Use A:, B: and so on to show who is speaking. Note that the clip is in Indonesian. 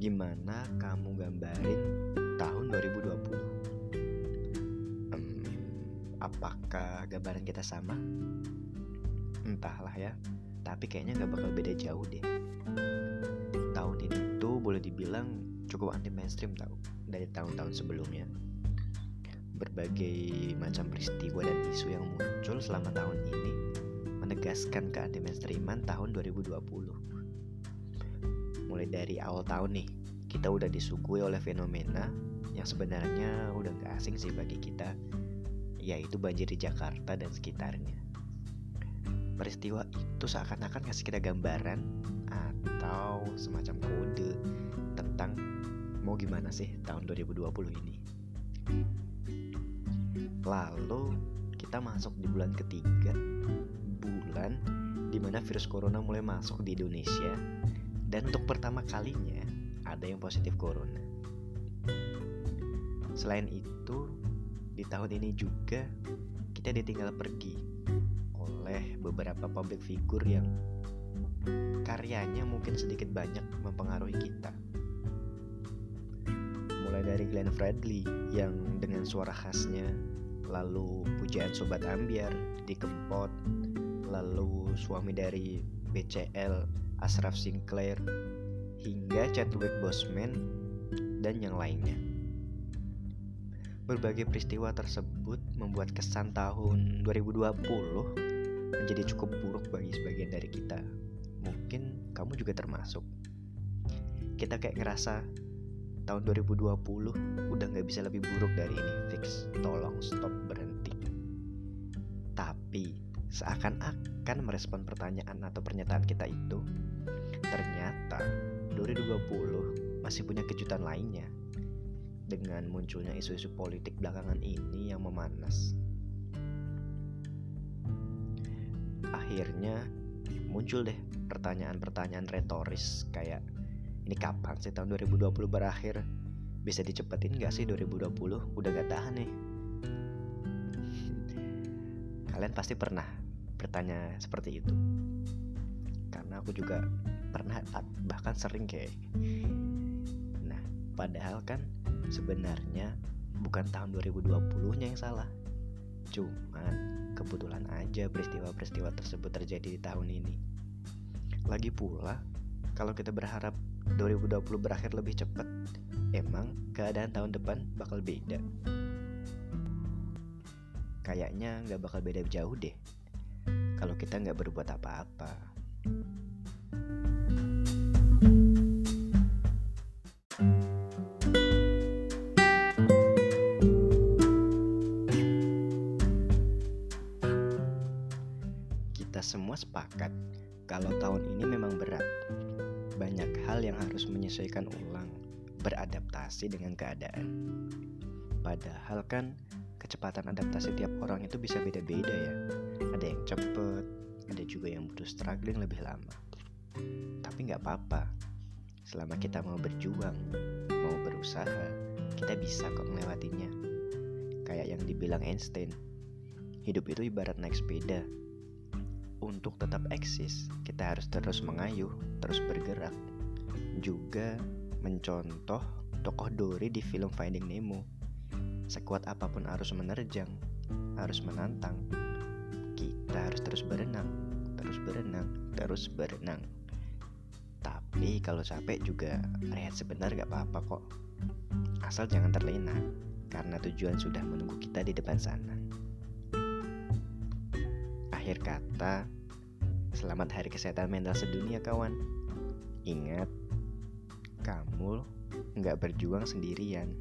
A: gimana kamu gambarin tahun 2020? Hmm, apakah gambaran kita sama? Entahlah ya, tapi kayaknya gak bakal beda jauh deh. Tahun ini tuh boleh dibilang cukup anti mainstream tau dari tahun-tahun sebelumnya. Berbagai macam peristiwa dan isu yang muncul selama tahun ini menegaskan keanti mainstreaman tahun 2020 Mulai dari awal tahun nih, kita udah disuguhi oleh fenomena yang sebenarnya udah gak asing sih bagi kita, yaitu banjir di Jakarta dan sekitarnya. Peristiwa itu seakan-akan ngasih kita gambaran atau semacam kode tentang mau gimana sih tahun 2020 ini. Lalu kita masuk di bulan ketiga, bulan di mana virus corona mulai masuk di Indonesia dan untuk pertama kalinya ada yang positif corona. Selain itu, di tahun ini juga kita ditinggal pergi oleh beberapa public figure yang karyanya mungkin sedikit banyak mempengaruhi kita. Mulai dari Glenn Fredly yang dengan suara khasnya, lalu pujaan Sobat Ambiar di Kempot, lalu suami dari BCL Ashraf Sinclair, hingga Chadwick Boseman dan yang lainnya. Berbagai peristiwa tersebut membuat kesan tahun 2020 menjadi cukup buruk bagi sebagian dari kita. Mungkin kamu juga termasuk. Kita kayak ngerasa tahun 2020 udah gak bisa lebih buruk dari ini. Fix, tolong seakan-akan merespon pertanyaan atau pernyataan kita itu, ternyata 2020 masih punya kejutan lainnya dengan munculnya isu-isu politik belakangan ini yang memanas. Akhirnya muncul deh pertanyaan-pertanyaan retoris kayak ini kapan sih tahun 2020 berakhir? Bisa dicepetin gak sih 2020? Udah gak tahan nih. Kalian pasti pernah bertanya seperti itu. Karena aku juga pernah bahkan sering kayak nah padahal kan sebenarnya bukan tahun 2020 nya yang salah. Cuman kebetulan aja peristiwa-peristiwa tersebut terjadi di tahun ini. Lagi pula kalau kita berharap 2020 berakhir lebih cepat emang keadaan tahun depan bakal beda. Kayaknya nggak bakal beda jauh deh kalau kita nggak berbuat apa-apa Kita semua sepakat kalau tahun ini memang berat. Banyak hal yang harus menyesuaikan ulang, beradaptasi dengan keadaan. Padahal kan kecepatan adaptasi tiap orang itu bisa beda-beda ya. Cepet, ada juga yang butuh struggling lebih lama. Tapi nggak apa-apa. Selama kita mau berjuang, mau berusaha, kita bisa kok melewatinya. Kayak yang dibilang Einstein, hidup itu ibarat naik sepeda untuk tetap eksis, kita harus terus mengayuh, terus bergerak. Juga mencontoh tokoh Dory di film Finding Nemo. Sekuat apa pun harus menerjang, harus menantang, kita harus terus berenang, terus berenang, terus berenang. Tapi kalau capek juga rehat sebentar gak apa-apa kok. Asal jangan terlena, karena tujuan sudah menunggu kita di depan sana akhir kata, selamat hari kesehatan mental sedunia kawan. Ingat, kamu nggak berjuang sendirian.